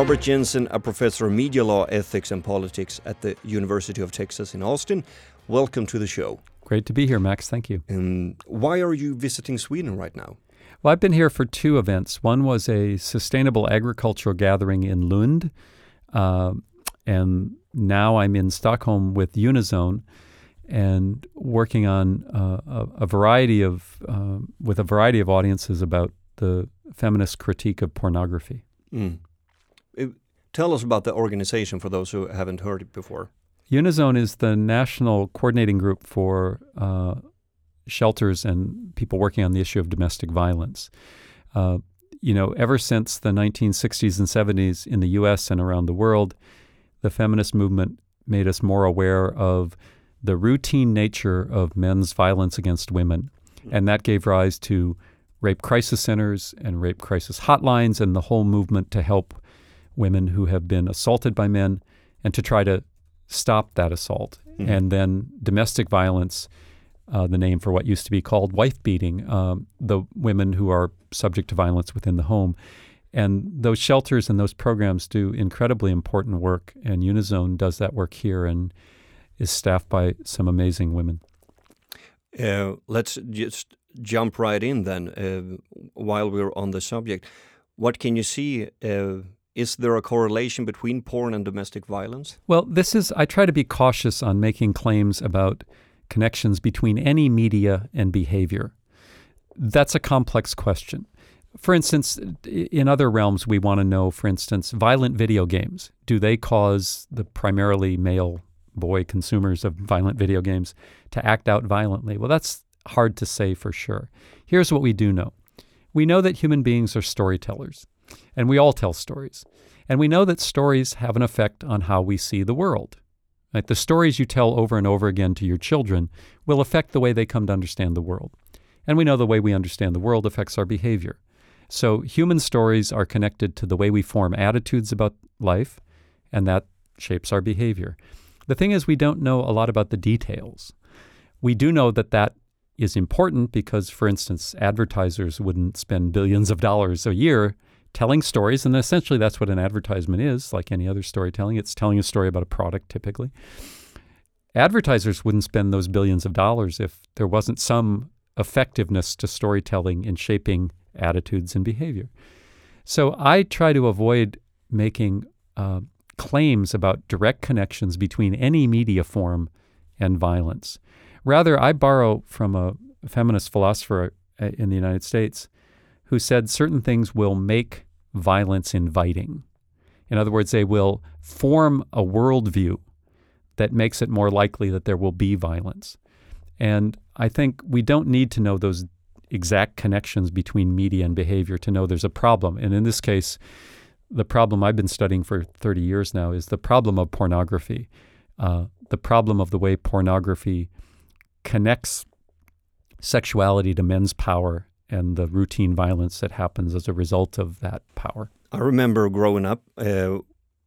Robert Jensen, a professor of media law, ethics, and politics at the University of Texas in Austin. Welcome to the show. Great to be here, Max. Thank you. Um, why are you visiting Sweden right now? Well, I've been here for two events. One was a sustainable agricultural gathering in Lund, uh, and now I'm in Stockholm with Unizon and working on uh, a, a, variety of uh, with a variety of audiences about the feminist critique of pornography. Mm. Tell us about the organization for those who haven't heard it before. Unizon is the national coordinating group for uh, shelters and people working on the issue of domestic violence. Uh, you know, ever since the 1960s and 70s in the US and around the world, the feminist movement made us more aware of the routine nature of men's violence against women. Mm-hmm. And that gave rise to rape crisis centers and rape crisis hotlines and the whole movement to help women who have been assaulted by men and to try to stop that assault. Mm-hmm. And then domestic violence, uh, the name for what used to be called wife beating, um, the women who are subject to violence within the home. And those shelters and those programs do incredibly important work. And Unizon does that work here and is staffed by some amazing women. Uh, let's just jump right in then uh, while we're on the subject. What can you see uh, is there a correlation between porn and domestic violence? Well, this is, I try to be cautious on making claims about connections between any media and behavior. That's a complex question. For instance, in other realms, we want to know, for instance, violent video games. Do they cause the primarily male boy consumers of violent video games to act out violently? Well, that's hard to say for sure. Here's what we do know we know that human beings are storytellers. And we all tell stories. And we know that stories have an effect on how we see the world. Right? The stories you tell over and over again to your children will affect the way they come to understand the world. And we know the way we understand the world affects our behavior. So human stories are connected to the way we form attitudes about life, and that shapes our behavior. The thing is, we don't know a lot about the details. We do know that that is important because, for instance, advertisers wouldn't spend billions of dollars a year telling stories. And essentially, that's what an advertisement is, like any other storytelling. It's telling a story about a product typically. Advertisers wouldn't spend those billions of dollars if there wasn't some effectiveness to storytelling in shaping attitudes and behavior. So I try to avoid making uh, claims about direct connections between any media form and violence. Rather, I borrow from a feminist philosopher uh, in the United States who said certain things will make violence inviting. In other words, they will form a worldview that makes it more likely that there will be violence. And I think we don't need to know those exact connections between media and behavior to know there's a problem. And in this case, the problem I've been studying for 30 years now is the problem of pornography, uh, the problem of the way pornography connects sexuality to men's power and the routine violence that happens as a result of that power. I remember growing up uh,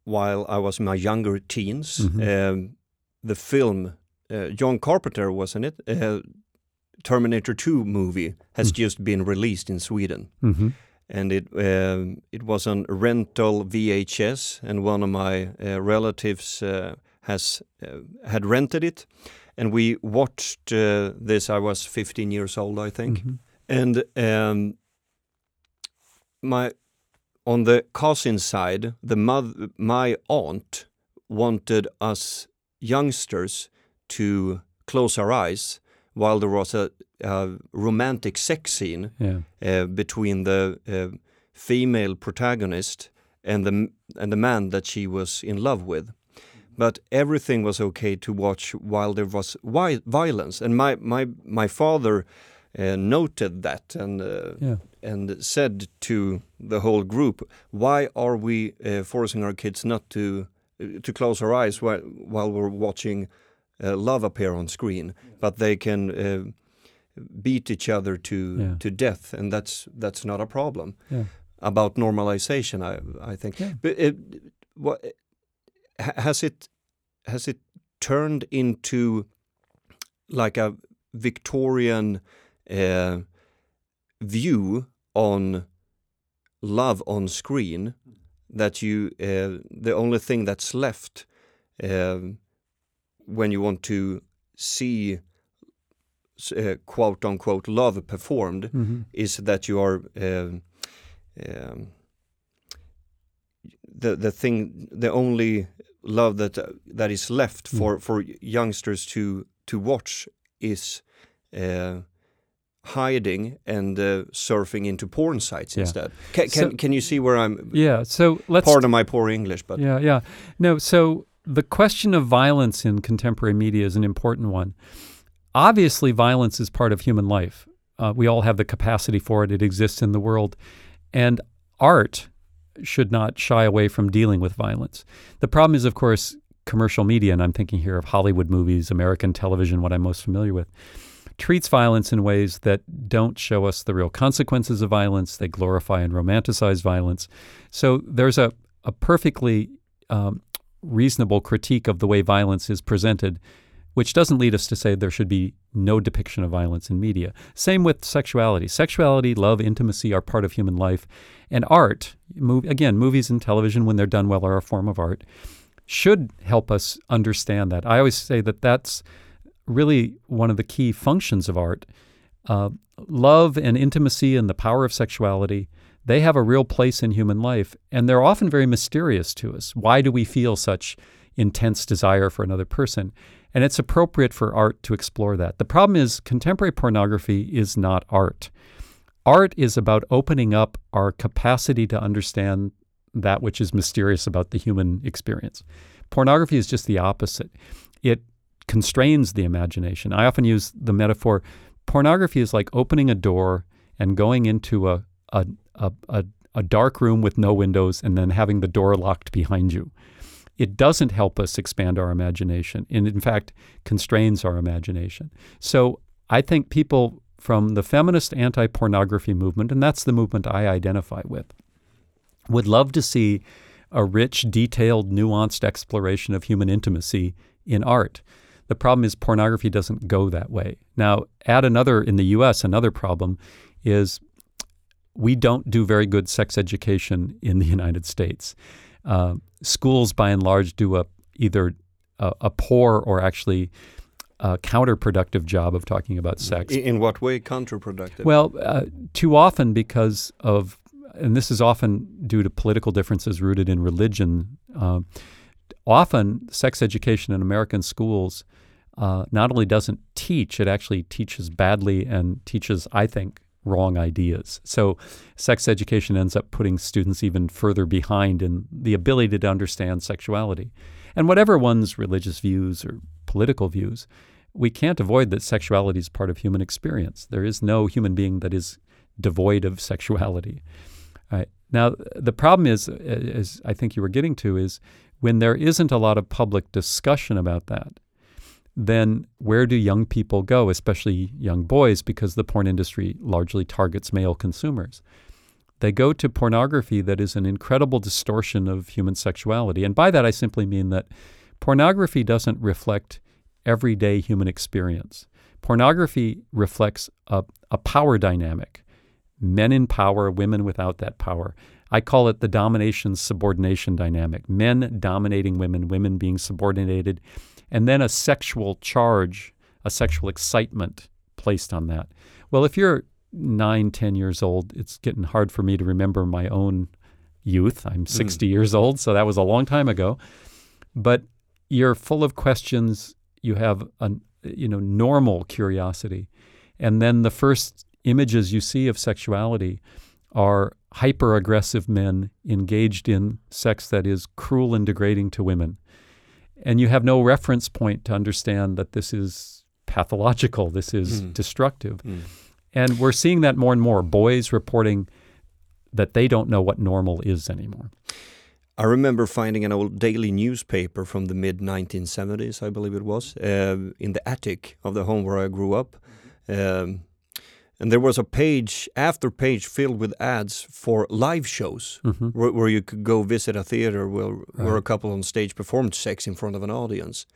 while I was in my younger teens. Mm-hmm. Um, the film uh, John Carpenter was in it. Uh, Terminator 2 movie has mm-hmm. just been released in Sweden. Mm-hmm. And it um, it was on rental VHS, and one of my uh, relatives uh, has uh, had rented it, and we watched this. I was 15 years old, I think, mm-hmm. And um, my on the cousin side, the mother, my aunt wanted us youngsters to close our eyes while there was a, a romantic sex scene yeah. uh, between the uh, female protagonist and the and the man that she was in love with. but everything was okay to watch while there was violence. And my my my father uh, noted that and uh, Yeah. and said to the whole group, "Why are we uh, forcing our kids not to uh, to close our eyes while while we're watching uh, love appear on screen, but they can uh, beat each other to Yeah. to death, and that's that's not a problem." Yeah. About normalization, I I think, but it, what has it has it turned into like a Victorian uh, view on love on screen that you uh, the only thing that's left um, when you want to see uh, quote unquote love performed hmm is that you are um, um, the the thing the only love that uh, that is left Mm. for for youngsters to to watch is uh, hiding and uh, surfing into porn sites Yeah. instead. Can, can So- can you see where I'm? Yeah. So let's Pardon my poor English, but Yeah, yeah. No, so the question of violence in contemporary media is an important one. Obviously, violence is part of human life. Uh, we all have the capacity for it, it exists in the world. And art should not shy away from dealing with violence. The problem is, of course, commercial media, and I'm thinking here of Hollywood movies, American television, what I'm most familiar with, treats violence in ways that don't show us the real consequences of violence. They glorify and romanticize violence. So there's a, a perfectly um, reasonable critique of the way violence is presented, which doesn't lead us to say there should be no depiction of violence in media. Same with sexuality. Sexuality, love, intimacy are part of human life. And art, mov- again, movies and television, when they're done well, are a form of art, should help us understand that. I always say that that's really one of the key functions of art. Uh, love and intimacy and the power of sexuality they have a real place in human life, and they're often very mysterious to us. Why do we feel such intense desire for another person? And it's appropriate for art to explore that. The problem is, contemporary pornography is not art. Art is about opening up our capacity to understand that which is mysterious about the human experience. Pornography is just the opposite. It constrains the imagination. I often use the metaphor pornography is like opening a door and going into a, a, a, a, a dark room with no windows and then having the door locked behind you. It doesn't help us expand our imagination, and in fact, constrains our imagination. So I think people from the feminist anti pornography movement, and that's the movement I identify with, would love to see a rich, detailed, nuanced exploration of human intimacy in art. The problem is pornography doesn't go that way. Now, add another in the US, another problem is we don't do very good sex education in the United States. Uh, schools, by and large, do a either a, a poor or actually a counterproductive job of talking about sex. in, in what way counterproductive? Well, uh, too often because of, and this is often due to political differences rooted in religion. Uh, often, sex education in American schools uh, not only doesn't teach, it actually teaches badly and teaches, I think, wrong ideas. So, sex education ends up putting students even further behind in the ability to understand sexuality. And whatever one's religious views or political views, we can't avoid that sexuality is part of human experience. There is no human being that is devoid of sexuality. Right. Now, the problem is, as I think you were getting to, is when there isn't a lot of public discussion about that, then where do young people go, especially young boys, because the porn industry largely targets male consumers? They go to pornography that is an incredible distortion of human sexuality. And by that, I simply mean that pornography doesn't reflect everyday human experience. Pornography reflects a, a power dynamic men in power, women without that power. I call it the domination subordination dynamic men dominating women, women being subordinated, and then a sexual charge, a sexual excitement placed on that. Well, if you're nine, ten years old, it's getting hard for me to remember my own youth. I'm hmm. 60 years old, so that was a long time ago. But you're full of questions. You have a you know normal curiosity, and then the first images you see of sexuality are hyper aggressive men engaged in sex that is cruel and degrading to women. And you have no reference point to understand that this is pathological, this is Mm. destructive. Mm. And we're seeing that more and more. Boys reporting that they don't know what normal is anymore. I remember finding an old daily newspaper from the mid 1970s, I believe it was, uh, in the attic of the home where I grew up. Um, and there was a page after page filled with ads for live shows hmm where, where you could go visit a theater where, where a couple on stage performed sex in front of an audience.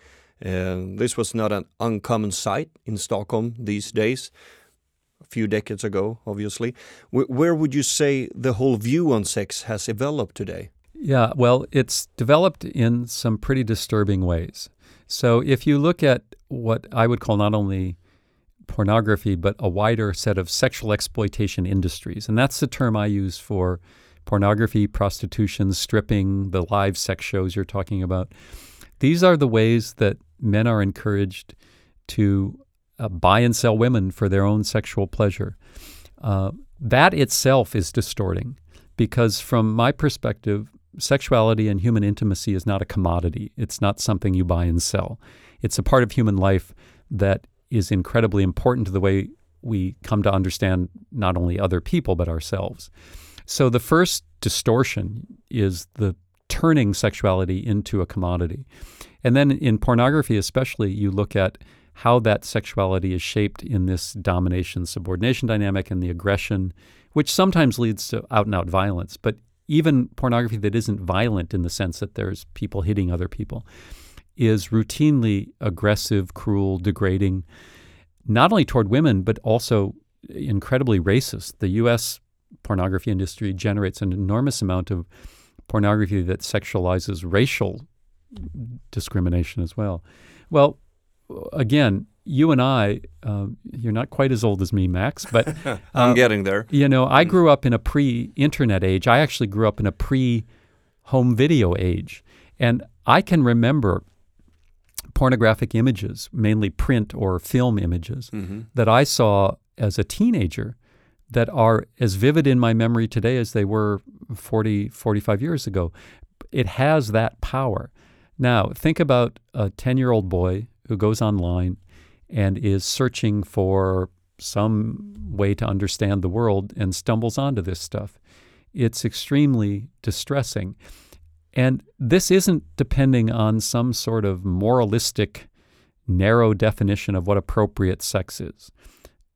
Uh, this was not an uncommon sight in Stockholm these days. A few decades ago, obviously. Wh- where would you say the whole view on sex has developed today? Yeah, well, it's developed in some pretty disturbing ways. So if you look at what I would call not only pornography, but a wider set of sexual exploitation industries, and that's the term I use for pornography, prostitution, stripping, the live sex shows you're talking about. These are the ways that men are encouraged to uh, buy and sell women for their own sexual pleasure. Uh, that itself is distorting because, from my perspective, sexuality and human intimacy is not a commodity. It's not something you buy and sell. It's a part of human life that is incredibly important to the way we come to understand not only other people but ourselves. So the first distortion is the turning sexuality into a commodity. And then in pornography, especially, you look at how that sexuality is shaped in this domination subordination dynamic and the aggression, which sometimes leads to out and out violence. But even pornography that isn't violent in the sense that there's people hitting other people is routinely aggressive, cruel, degrading, not only toward women, but also incredibly racist. The U.S. pornography industry generates an enormous amount of pornography that sexualizes racial discrimination as well. Well, again, you and I, uh, you're not quite as old as me, Max, but I'm Uh, getting there. you know, I grew up in a pre internet age. I actually grew up in a pre home video age. And I can remember pornographic images, mainly print or film images, hmm that I saw as a teenager that are as vivid in my memory today as they were 40, 45 years ago. It has that power. Now, think about a 10 year old boy who goes online and is searching for some way to understand the world and stumbles onto this stuff. It's extremely distressing. And this isn't depending on some sort of moralistic, narrow definition of what appropriate sex is.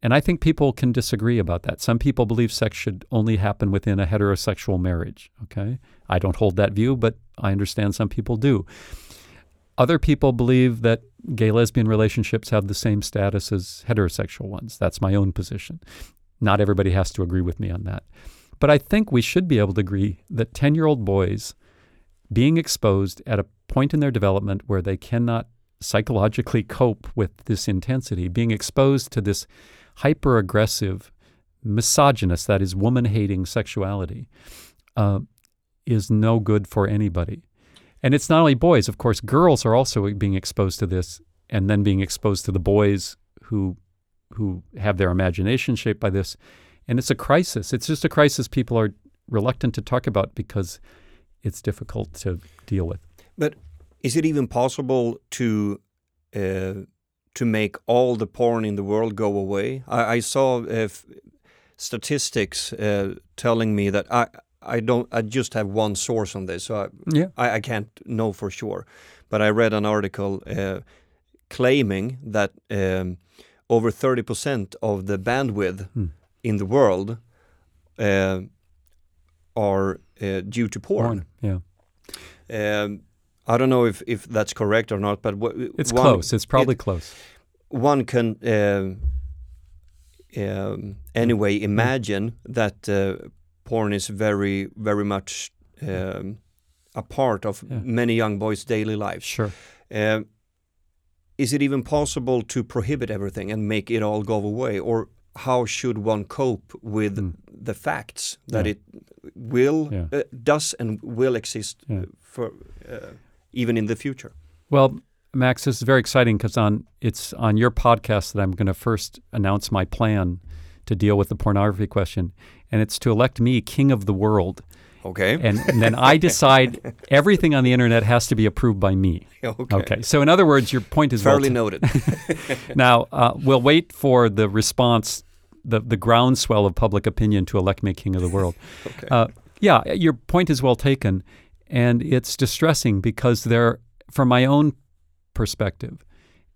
And I think people can disagree about that. Some people believe sex should only happen within a heterosexual marriage. Okay. I don't hold that view, but I understand some people do. Other people believe that gay lesbian relationships have the same status as heterosexual ones. That's my own position. Not everybody has to agree with me on that. But I think we should be able to agree that 10 year old boys being exposed at a point in their development where they cannot psychologically cope with this intensity, being exposed to this hyper aggressive, misogynist, that is, woman hating sexuality, uh, is no good for anybody. And it's not only boys, of course, girls are also being exposed to this and then being exposed to the boys who who have their imagination shaped by this. And it's a crisis. It's just a crisis people are reluctant to talk about because it's difficult to deal with. But is it even possible to uh, to make all the porn in the world go away? I, I saw uh, statistics uh, telling me that I I don't I just have one source on this, so I, Yeah. I, I can't know for sure. But I read an article uh, claiming that um, over 30% of the bandwidth Hmm. in the world uh, are uh, due to porn. Yeah. Um, I don't know if, if that's correct or not, but It's one, close. It's probably close. one can um, um, anyway imagine that uh, porn is very very much um, a part of Yeah. many young boys' daily lives. Sure. Um, is it even possible to prohibit everything and make it all go away, or how should one cope with Mm. the facts that Yeah. it will, Yeah. uh, does, and will exist Yeah. for uh, even in the future? Well, Max, this is very exciting because on it's on your podcast that I'm going to first announce my plan to deal with the pornography question, and it's to elect me king of the world. Okay. And, and then I decide everything on the internet has to be approved by me. Okay. Okay. So in other words, your point is Fairly well noted. now, uh, we'll wait for the response, the, the groundswell of public opinion to elect me king of the world. Okay. Uh, yeah, your point is well taken. And it's distressing because there, from my own perspective,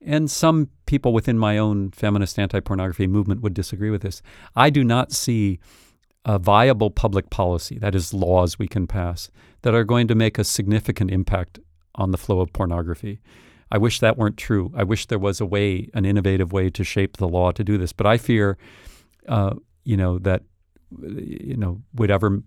and some people within my own feminist anti pornography movement would disagree with this, I do not see a viable public policy, that is, laws we can pass, that are going to make a significant impact on the flow of pornography. I wish that weren't true. I wish there was a way, an innovative way to shape the law to do this. But I fear, uh, you know, that, you know, whatever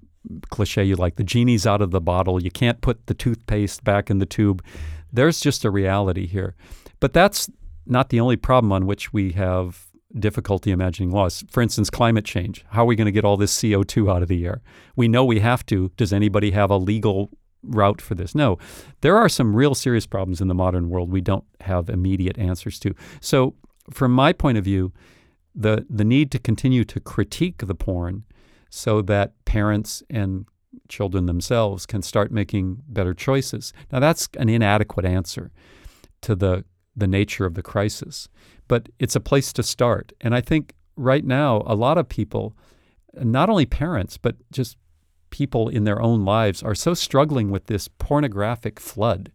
cliche you like, the genie's out of the bottle. You can't put the toothpaste back in the tube. There's just a reality here. But that's not the only problem on which we have difficulty imagining laws. For instance, climate change. How are we going to get all this CO2 out of the air? We know we have to. Does anybody have a legal route for this? No. There are some real serious problems in the modern world we don't have immediate answers to. So, from my point of view, the the need to continue to critique the porn so that parents and children themselves can start making better choices. Now that's an inadequate answer to the the nature of the crisis, but it's a place to start. And I think right now a lot of people, not only parents but just people in their own lives are so struggling with this pornographic flood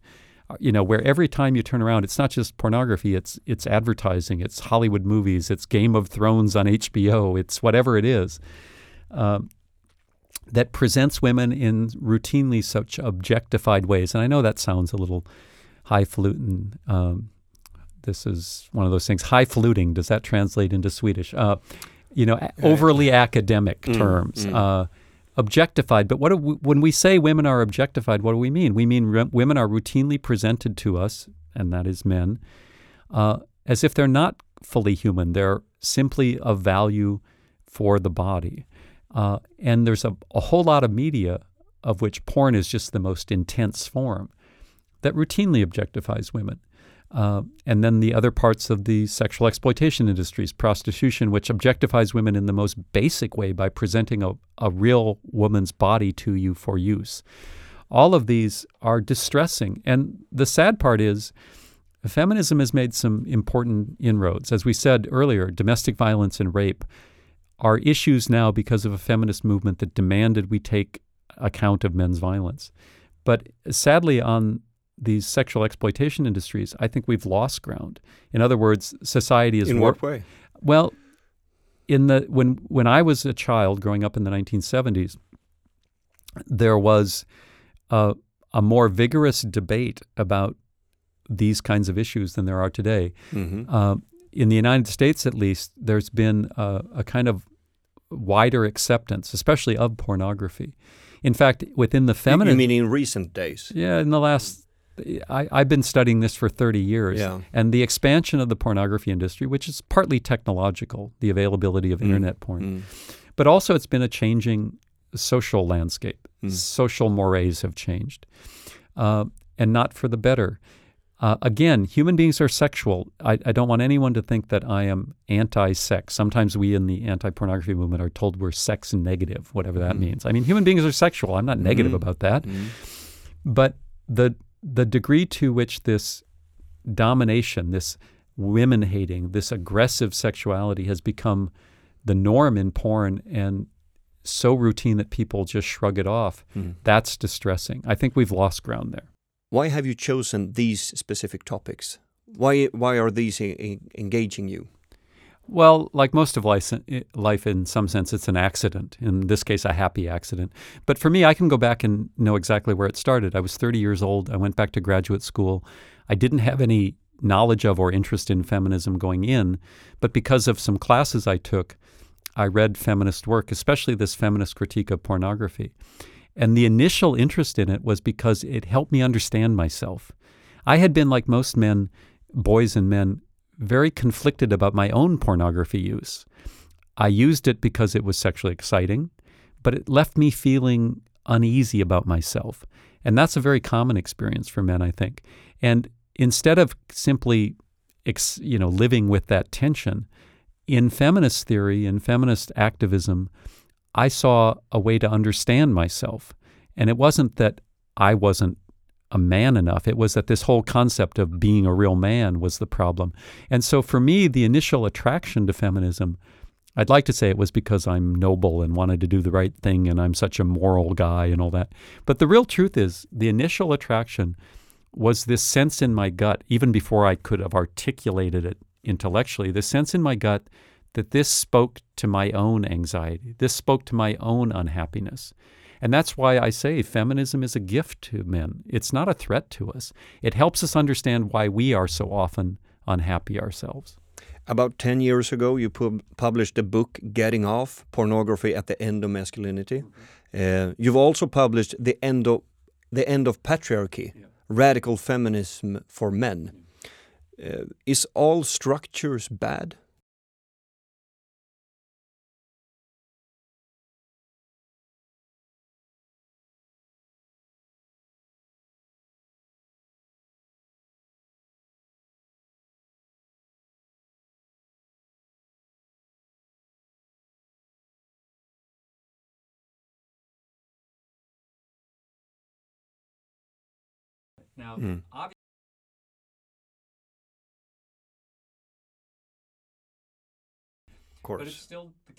you know, where every time you turn around, it's not just pornography, it's it's advertising, it's Hollywood movies, it's Game of Thrones on HBO, it's whatever it is, um, that presents women in routinely such objectified ways. And I know that sounds a little highfalutin. Um, this is one of those things. High Highfalutin, does that translate into Swedish? Uh, you know, overly academic Mm, terms. mm. Uh, objectified. But what we, when we say women are objectified, what do we mean? We mean re- women are routinely presented to us, and that is men, uh, as if they're not fully human. They're simply of value for the body. Uh, and there's a, a whole lot of media, of which porn is just the most intense form, that routinely objectifies women. Uh, and then the other parts of the sexual exploitation industries, prostitution, which objectifies women in the most basic way by presenting a, a real woman's body to you for use. All of these are distressing. And the sad part is, feminism has made some important inroads. As we said earlier, domestic violence and rape are issues now because of a feminist movement that demanded we take account of men's violence. But sadly, on these sexual exploitation industries, I think we've lost ground. In other words, society is In warped. what way? Well, in the when when I was a child growing up in the 1970s, there was a, a more vigorous debate about these kinds of issues than there are today. hmm Uh, in the United States, at least, there's been a, a kind of wider acceptance, especially of pornography. In fact, within the feminine, you mean in recent days? yeah, in the last, I, I've been studying this for 30 years. Yeah. And the expansion of the pornography industry, which is partly technological, the availability of internet porn, Mm. but also it's been a changing social landscape. Mm. Social mores have changed, uh, and not for the better. Uh, again, human beings are sexual. I, I don't want anyone to think that I am anti sex. Sometimes we in the anti pornography movement are told we're sex negative, whatever that Mhm. means. I mean, human beings are sexual. I'm not negative Mhm. about that. Mm. But the the degree to which this domination, this women hating, this aggressive sexuality has become the norm in porn and so routine that people just shrug it off, Mm. that's distressing. I think we've lost ground there. Why have you chosen these specific topics? Why why are these engaging you? Well, like most of life, eh, life, in some sense, it's an accident. In this case, a happy accident. But for me, I can go back and know exactly where it started. I was 30 years old. I went back to graduate school. I didn't have any knowledge of or interest in feminism going in, but because of some classes I took, I read feminist work, especially this feminist critique of pornography. And the initial interest in it was because it helped me understand myself. I had been, like most men, boys and men, very conflicted about my own pornography use. I used it because it was sexually exciting, but it left me feeling uneasy about myself. And that's a very common experience for men, I think. And instead of simply ex, you know living with that tension, in feminist theory and feminist activism, I saw a way to understand myself. And it wasn't that I wasn't a man enough. It was that this whole concept of being a real man was the problem. And so for me, the initial attraction to feminism, I'd like to say it was because I'm noble and wanted to do the right thing and I'm such a moral guy and all that. But the real truth is, the initial attraction was this sense in my gut, even before I could have articulated it intellectually, the sense in my gut that this spoke to my own anxiety. This spoke to my own unhappiness. And that's why I say feminism is a gift to men. It's not a threat to us. It helps us understand why we are so often unhappy ourselves. About 10 years ago, you pu published a book, Getting Off Pornography at the End of Masculinity. Mm -hmm. uh, you've also published The End of, the End of Patriarchy yeah. Radical Feminism for Men. Uh, is all structures bad? Now, mm. obviously, of course, but it's still the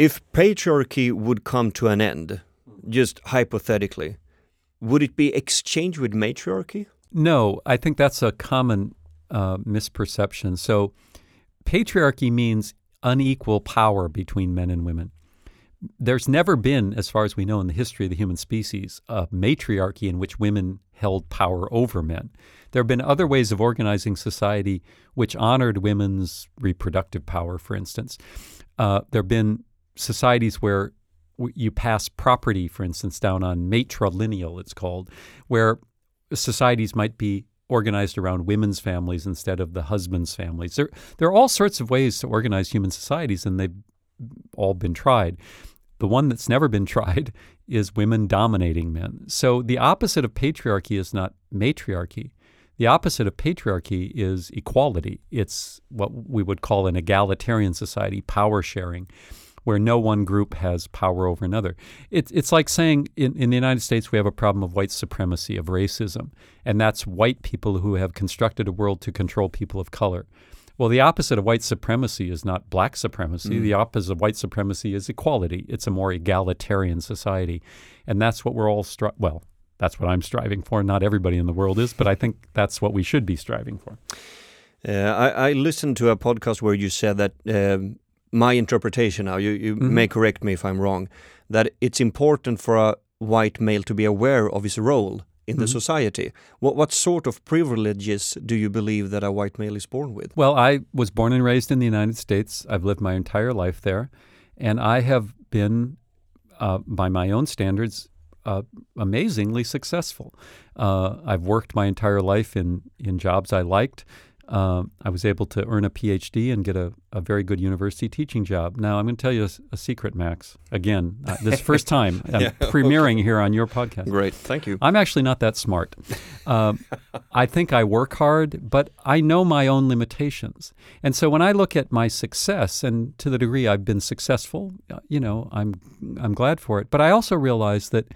If patriarchy would come to an end, just hypothetically, would it be exchanged with matriarchy? No, I think that's a common uh, misperception. So, patriarchy means unequal power between men and women. There's never been, as far as we know in the history of the human species, a matriarchy in which women held power over men. There have been other ways of organizing society which honored women's reproductive power, for instance. Uh, there have been societies where you pass property, for instance, down on matrilineal, it's called, where societies might be organized around women's families instead of the husband's families. There, there are all sorts of ways to organize human societies, and they've all been tried. The one that's never been tried is women dominating men. So the opposite of patriarchy is not matriarchy. The opposite of patriarchy is equality. It's what we would call an egalitarian society, power sharing where no one group has power over another. It's it's like saying in, in the United States we have a problem of white supremacy, of racism, and that's white people who have constructed a world to control people of color. Well, the opposite of white supremacy is not black supremacy. Mm. The opposite of white supremacy is equality. It's a more egalitarian society. And that's what we're all stri- well, that's what I'm striving for. Not everybody in the world is, but I think that's what we should be striving for. Uh, I, I, listened to a podcast where you said that um, my interpretation now, you, you mm-hmm. may correct me if I'm wrong, that it's important for a white male to be aware of his role in the mm-hmm. society. What what sort of privileges do you believe that a white male is born with? Well, I was born and raised in the United States. I've lived my entire life there, and I have been, uh, by my own standards, uh, amazingly successful. Uh, I've worked my entire life in in jobs I liked. Um, I was able to earn a PhD and get a, a very good university teaching job. Now, I'm going to tell you a, a secret, Max. Again, uh, this first time I'm yeah, premiering okay. here on your podcast. Great, thank you. I'm actually not that smart. Um, I think I work hard, but I know my own limitations. And so when I look at my success, and to the degree I've been successful, uh, you know, I'm I'm glad for it. But I also realize that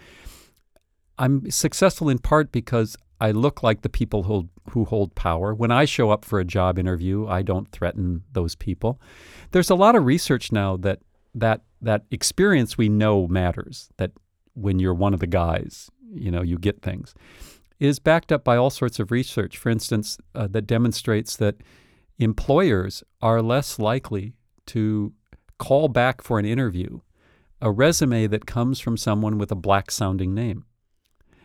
I'm successful in part because I look like the people who, who hold power. When I show up for a job interview, I don't threaten those people. There's a lot of research now that that that experience we know matters. That when you're one of the guys, you know, you get things, is backed up by all sorts of research. For instance, uh, that demonstrates that employers are less likely to call back for an interview a resume that comes from someone with a black sounding name.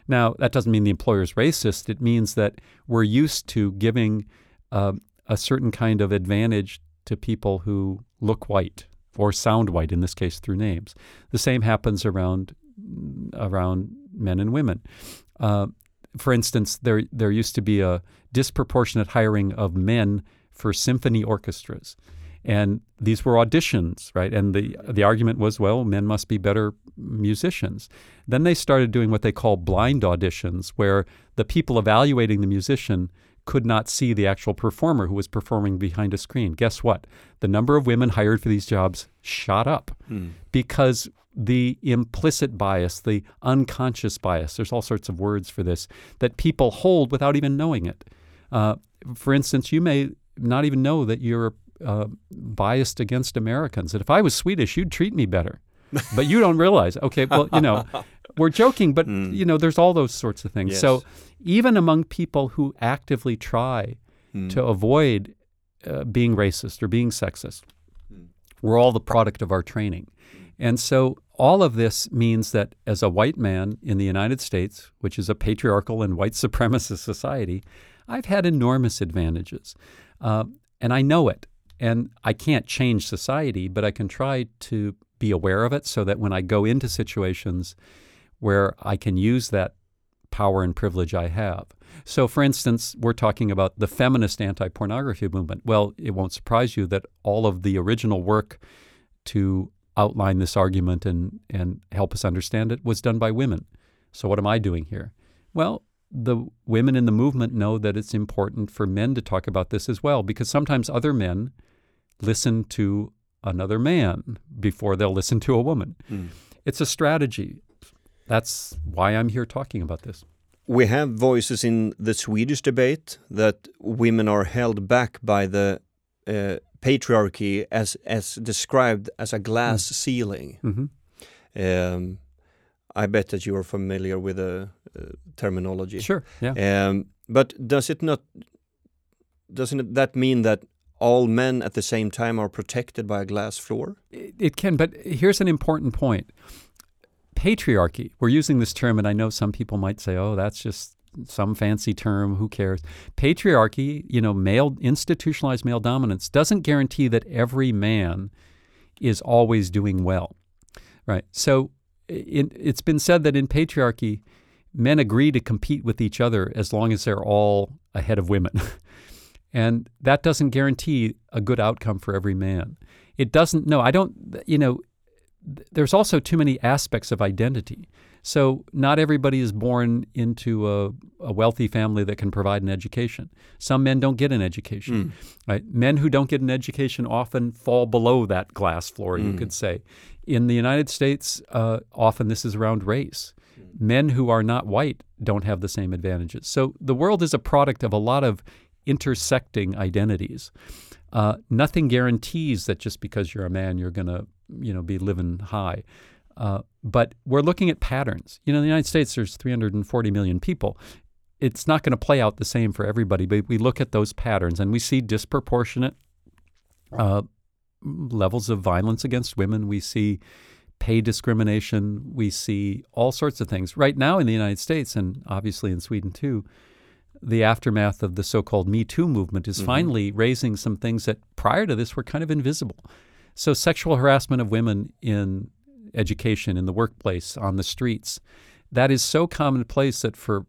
Now, that doesn't mean the employer is racist. It means that we're used to giving uh, a certain kind of advantage to people who look white or sound white, in this case through names. The same happens around around men and women. Uh, for instance, there there used to be a disproportionate hiring of men for symphony orchestras. And these were auditions, right? And the the argument was, well, men must be better musicians. Then they started doing what they call blind auditions, where the people evaluating the musician could not see the actual performer who was performing behind a screen. Guess what? The number of women hired for these jobs shot up Mm. because the implicit bias, the unconscious bias, there's all sorts of words for this, that people hold without even knowing it. Uh, for instance, you may not even know that you're uh, biased against Americans. That if I was Swedish, you'd treat me better. but you don't realize. Okay, well, you know, we're joking, but, you know, there's all those sorts of things. Yes. So even among people who actively try to avoid uh, being racist or being sexist, we're all the product of our training. And so all of this means that as a white man in the United States, which is a patriarchal and white supremacist society, I've had enormous advantages. Uh, and I know it. And I can't change society, but I can try to be aware of it so that when I go into situations where I can use that power and privilege I have. So, for instance, we're talking about the feminist anti pornography movement. Well, it won't surprise you that all of the original work to outline this argument and, and help us understand it was done by women. So, what am I doing here? Well, the women in the movement know that it's important for men to talk about this as well because sometimes other men listen to another man before they'll listen to a woman. It's a strategy. That's why I'm here talking about this. We have voices in the Swedish debate that women are held back by the uh, patriarchy as as described as a glass ceiling. hmm Um, I bet that you are familiar with the uh, terminology. Sure. Yeah. Um, but does it not? Doesn't that mean that all men at the same time are protected by a glass floor? It, it can, but here's an important point. Patriarchy, we're using this term, and I know some people might say, oh, that's just some fancy term, who cares? Patriarchy, you know, male, institutionalized male dominance, doesn't guarantee that every man is always doing well, right? So in, it's been said that in patriarchy, men agree to compete with each other as long as they're all ahead of women. and that doesn't guarantee a good outcome for every man. It doesn't, no, I don't, you know, there's also too many aspects of identity. So not everybody is born into a, a wealthy family that can provide an education. Some men don't get an education. Hmm. Right? Men who don't get an education often fall below that glass floor, you hmm. could say. In the United States, uh, often this is around race. Hmm. Men who are not white don't have the same advantages. So the world is a product of a lot of intersecting identities. Uh, nothing guarantees that just because you're a man, you're going to, you know, be living high. Uh, but we're looking at patterns. You know, in the United States, there's 340 million people. It's not going to play out the same for everybody, but we look at those patterns and we see disproportionate uh, levels of violence against women. We see pay discrimination. We see all sorts of things. Right now in the United States, and obviously in Sweden too, the aftermath of the so called Me Too movement is mm-hmm. finally raising some things that prior to this were kind of invisible. So, sexual harassment of women in education, in the workplace, on the streets, that is so commonplace that for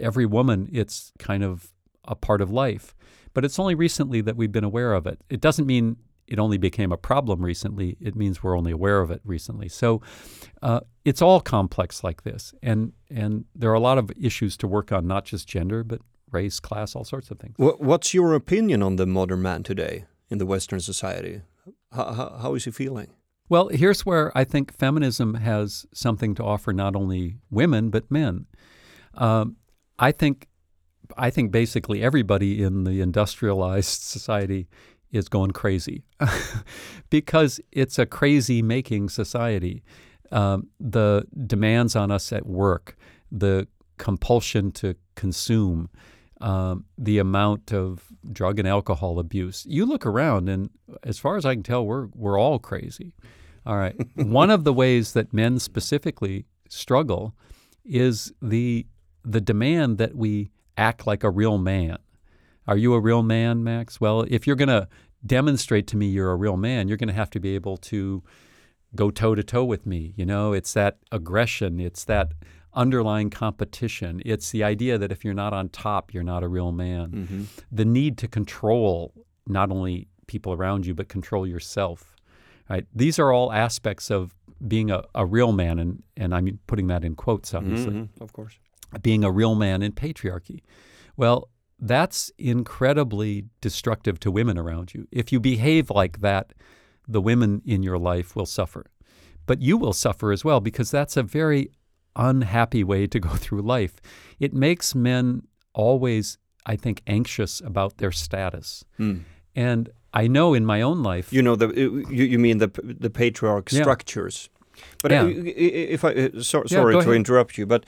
every woman, it's kind of a part of life. But it's only recently that we've been aware of it. It doesn't mean it only became a problem recently. It means we're only aware of it recently. So uh, it's all complex like this, and and there are a lot of issues to work on, not just gender, but race, class, all sorts of things. What's your opinion on the modern man today in the Western society? How, how, how is he feeling? Well, here's where I think feminism has something to offer not only women but men. Um, I think, I think basically everybody in the industrialized society is going crazy because it's a crazy making society. Um, the demands on us at work, the compulsion to consume, um, the amount of drug and alcohol abuse. You look around, and as far as I can tell, we're we're all crazy. All right. One of the ways that men specifically struggle is the the demand that we act like a real man. Are you a real man, Max? Well, if you're going to demonstrate to me you're a real man, you're going to have to be able to go toe to toe with me. You know, it's that aggression, it's that underlying competition. It's the idea that if you're not on top, you're not a real man. The need to control not only people around you, but control yourself. Right? These are all aspects of being a, a real man, and, and I'm putting that in quotes, obviously. Mm-hmm, of course. Being a real man in patriarchy. Well, that's incredibly destructive to women around you. If you behave like that, the women in your life will suffer. But you will suffer as well because that's a very unhappy way to go through life. It makes men always, I think, anxious about their status. Mm. And I know in my own life. You know, the you, you mean the the patriarch Yeah. structures. But Yeah. if I uh, so, sorry go to ahead. interrupt you, but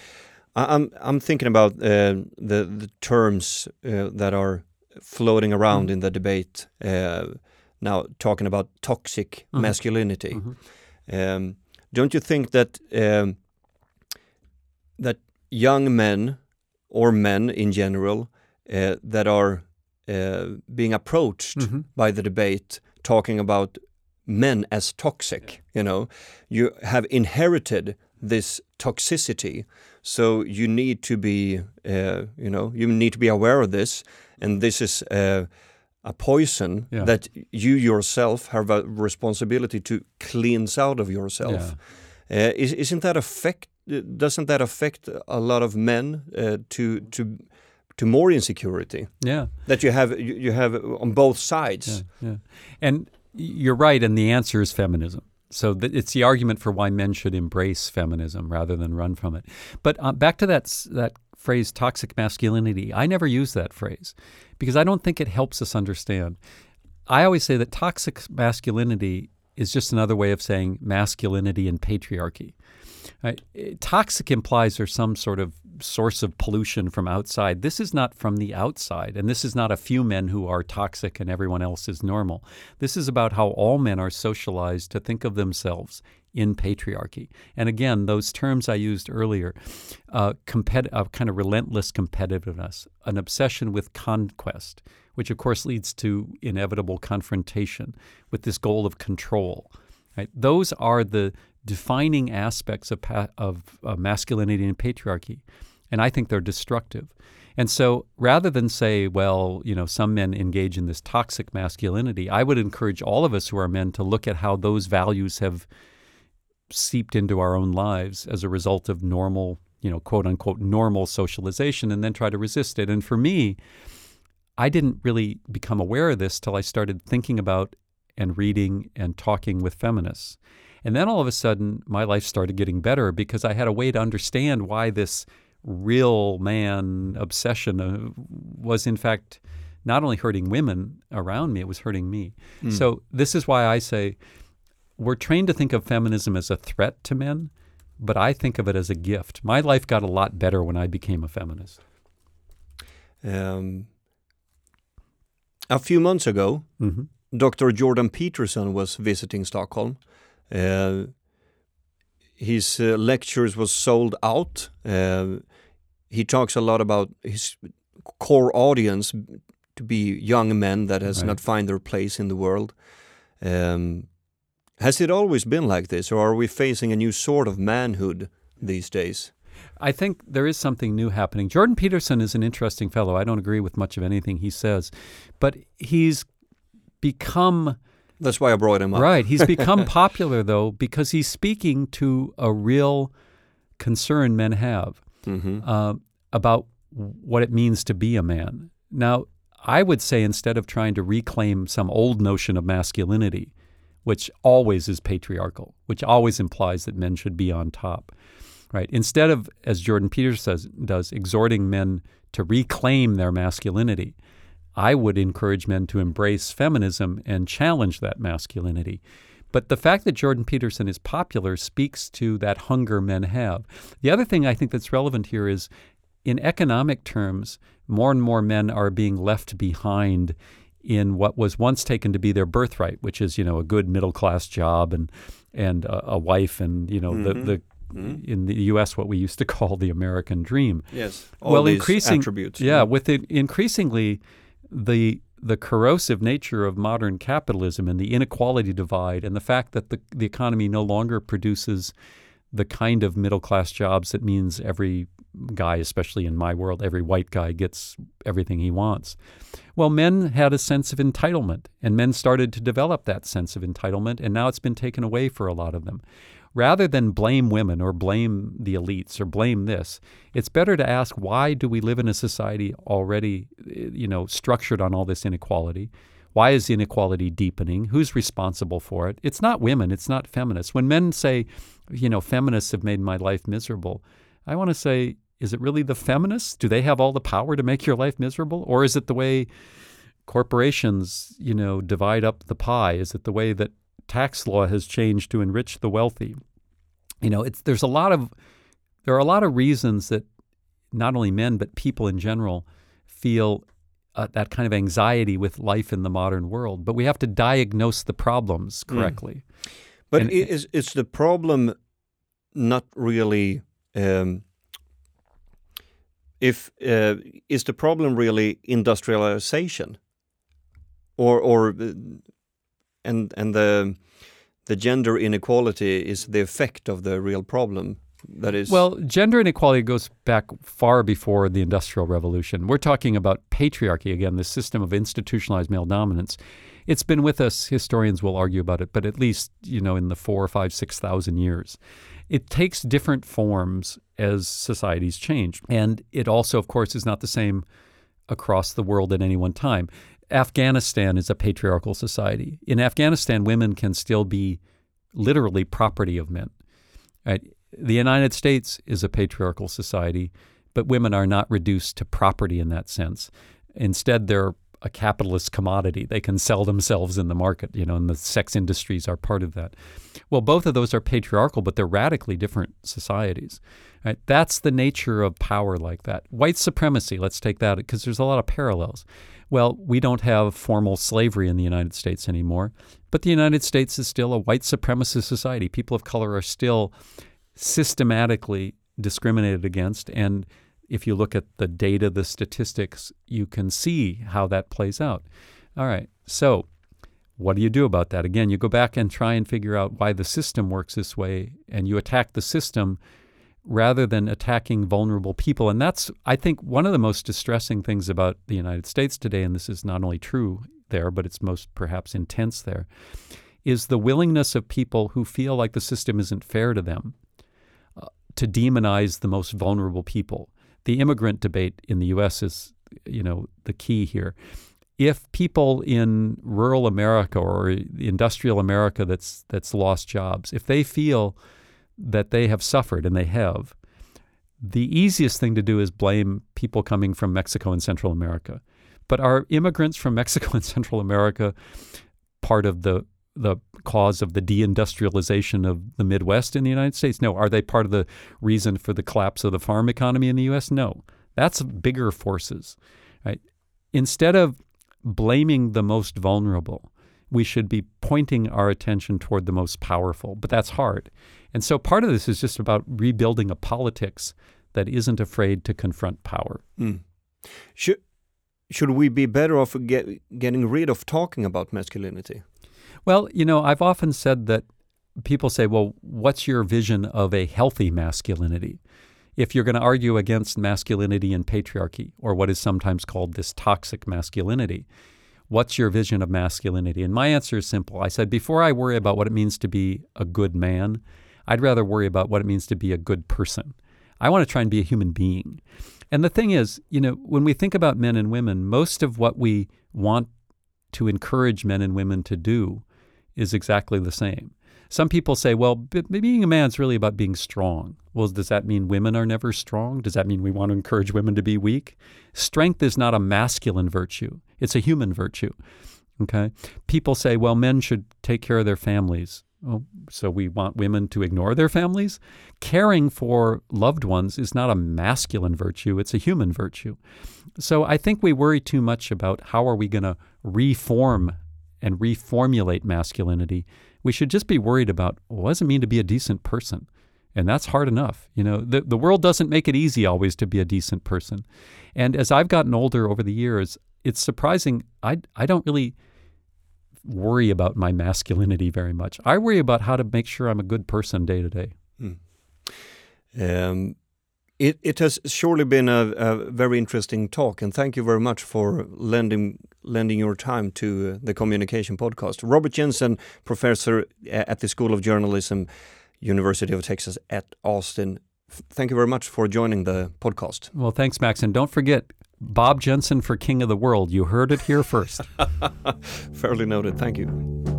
I'm I'm thinking about uh, the the terms uh, that are floating around Mm. in the debate uh, now, talking about toxic Mhm. masculinity. Mhm. Um, don't you think that um, that young men or men in general uh, that are uh, being approached Mhm. by the debate talking about men as toxic, you know, you have inherited this toxicity, so you need to be, uh, you know, you need to be aware of this, and this is. Uh, a poison Yeah. that you yourself have a responsibility to cleanse out of yourself. Uh, is, isn't that affect? Doesn't that affect a lot of men uh, to to to more insecurity Yeah. that you have you, you have on both sides? Yeah, yeah. And you're right, and the answer is feminism. So th- it's the argument for why men should embrace feminism rather than run from it. But uh, back to that that phrase, toxic masculinity. I never use that phrase because I don't think it helps us understand. I always say that toxic masculinity is just another way of saying masculinity and patriarchy. Eh, Toxic implies there's some sort of source of pollution from outside. This is not from the outside, and this is not a few men who are toxic and everyone else is normal. This is about how all men are socialized to think of themselves in patriarchy. And again, those terms I used earlier uh, compet- a kind of relentless competitiveness, an obsession with conquest, which of course leads to inevitable confrontation with this goal of control. Right? Those are the defining aspects of, pa- of uh, masculinity and patriarchy. And I think they're destructive. And so rather than say, well, you know, some men engage in this toxic masculinity, I would encourage all of us who are men to look at how those values have seeped into our own lives as a result of normal, you know, quote unquote, normal socialization and then try to resist it. And for me, I didn't really become aware of this till I started thinking about and reading and talking with feminists. And then all of a sudden, my life started getting better because I had a way to understand why this real man obsession uh, was, in fact, not only hurting women around me, it was hurting me. So, this is why I say we're trained to think of feminism as a threat to men, but I think of it as a gift. My life got a lot better when I became a feminist. Um, a few months ago, hmm Dr. Jordan Peterson was visiting Stockholm. Uh, his uh, lectures was sold out. Uh, he talks a lot about his core audience to be young men that has Right. not find their place in the world. Um, has it always been like this, or are we facing a new sort of manhood these days? I think there is something new happening. Jordan Peterson is an interesting fellow. I don't agree with much of anything he says, but he's become That's why I brought him up. right. He's become popular though because he's speaking to a real concern men have hmm uh, about what it means to be a man. Now, I would say instead of trying to reclaim some old notion of masculinity, which always is patriarchal, which always implies that men should be on top, right? Instead of, as Jordan Peters says, does, exhorting men to reclaim their masculinity, I would encourage men to embrace feminism and challenge that masculinity. But the fact that Jordan Peterson is popular speaks to that hunger men have. The other thing I think that's relevant here is in economic terms, more and more men are being left behind in what was once taken to be their birthright, which is, you know, a good middle class job and and a, a wife and, you know, the, mm-hmm. the mm-hmm. in the US what we used to call the American dream. Yes. All well, these increasing attributes. Yeah, with it increasingly the the corrosive nature of modern capitalism and the inequality divide and the fact that the the economy no longer produces the kind of middle class jobs that means every guy, especially in my world, every white guy gets everything he wants. Well, men had a sense of entitlement, and men started to develop that sense of entitlement, and now it's been taken away for a lot of them. Rather than blame women or blame the elites or blame this, it's better to ask why do we live in a society already, eh, you know, structured on all this inequality? Why is inequality deepening? Who's responsible for it? It's not women, it's not feminists. When men say, you know, feminists have made my life miserable, I want to say, is it really the feminists? Do they have all the power to make your life miserable? Or is it the way corporations, you know, divide up the pie? Is it the way that tax law has changed to enrich the wealthy? You know, it's there's a lot of there are a lot of reasons that not only men but people in general feel uh, that kind of anxiety with life in the modern world. But we have to diagnose the problems hmm. correctly. Mm. But and, is is the problem not really um, if uh, is the problem really industrialization or or uh, and and the the gender inequality is the effect of the real problem that is well gender inequality goes back far before the industrial revolution we're talking about patriarchy again the system of institutionalized male dominance it's been with us historians will argue about it but at least you know in the four five six thousand years it takes different forms as societies change. And it also, of course, is not the same across the world at any one time. Afghanistan is a patriarchal society. In Afghanistan, women can still be literally property of men. Right? The United States is a patriarchal society, but women are not reduced to property in that sense. Instead, they're a capitalist commodity. They can sell themselves in the market, you know, and the sex industries are part of that. Well, both of those are patriarchal, but they're radically different societies. Right? That's the nature of power like that. White supremacy, let's take that because there's a lot of parallels. Well, we don't have formal slavery in the United States anymore, but the United States is still a white supremacist society. People of color are still systematically discriminated against and if you look at the data, the statistics, you can see how that plays out. All right, so what do you do about that? Again, you go back and try and figure out why the system works this way, and you attack the system rather than attacking vulnerable people. And that's, I think, one of the most distressing things about the United States today, and this is not only true there, but it's most perhaps intense there, is the willingness of people who feel like the system isn't fair to them uh, to demonize the most vulnerable people the immigrant debate in the U.S. is, you know, the key here. If people in rural America or industrial America that's that's lost jobs, if they feel that they have suffered, and they have, the easiest thing to do is blame people coming from Mexico and Central America. But are immigrants from Mexico and Central America part of the the cause of the deindustrialization of the Midwest in the United States? No. Are they part of the reason for the collapse of the farm economy in the U.S.? No. That's bigger forces. Right? Instead of blaming the most vulnerable, we should be pointing our attention toward the most powerful. But that's hard. And so part of this is just about rebuilding a politics that isn't afraid to confront power. Mm. Should, should we be better off get, getting rid of talking about masculinity? Well, you know, I've often said that people say, well, what's your vision of a healthy masculinity? If you're going to argue against masculinity and patriarchy, or what is sometimes called this toxic masculinity, what's your vision of masculinity? And my answer is simple. I said, before I worry about what it means to be a good man, I'd rather worry about what it means to be a good person. I want to try and be a human being. And the thing is, you know, when we think about men and women, most of what we want to encourage men and women to do is exactly the same. Some people say, well, being a man is really about being strong. Well, does that mean women are never strong? Does that mean we want to encourage women to be weak? Strength is not a masculine virtue, it's a human virtue. Okay? People say, well, men should take care of their families. Oh, so we want women to ignore their families? Caring for loved ones is not a masculine virtue, it's a human virtue. So I think we worry too much about how are we going to reform and reformulate masculinity, we should just be worried about well, what does it mean to be a decent person? And that's hard enough. You know, the, the world doesn't make it easy always to be a decent person. And as I've gotten older over the years, it's surprising. I, I don't really worry about my masculinity very much. I worry about how to make sure I'm a good person day to day. Hmm. Um, It, it has surely been a, a, very interesting talk, and thank you very much for lending lending your time to uh, the Communication Podcast. Robert Jensen, professor at the School of Journalism, University of Texas at Austin. Thank you very much for joining the podcast. Well, thanks, Max, and don't forget Bob Jensen for King of the World. You heard it here first. Fairly noted. Thank you.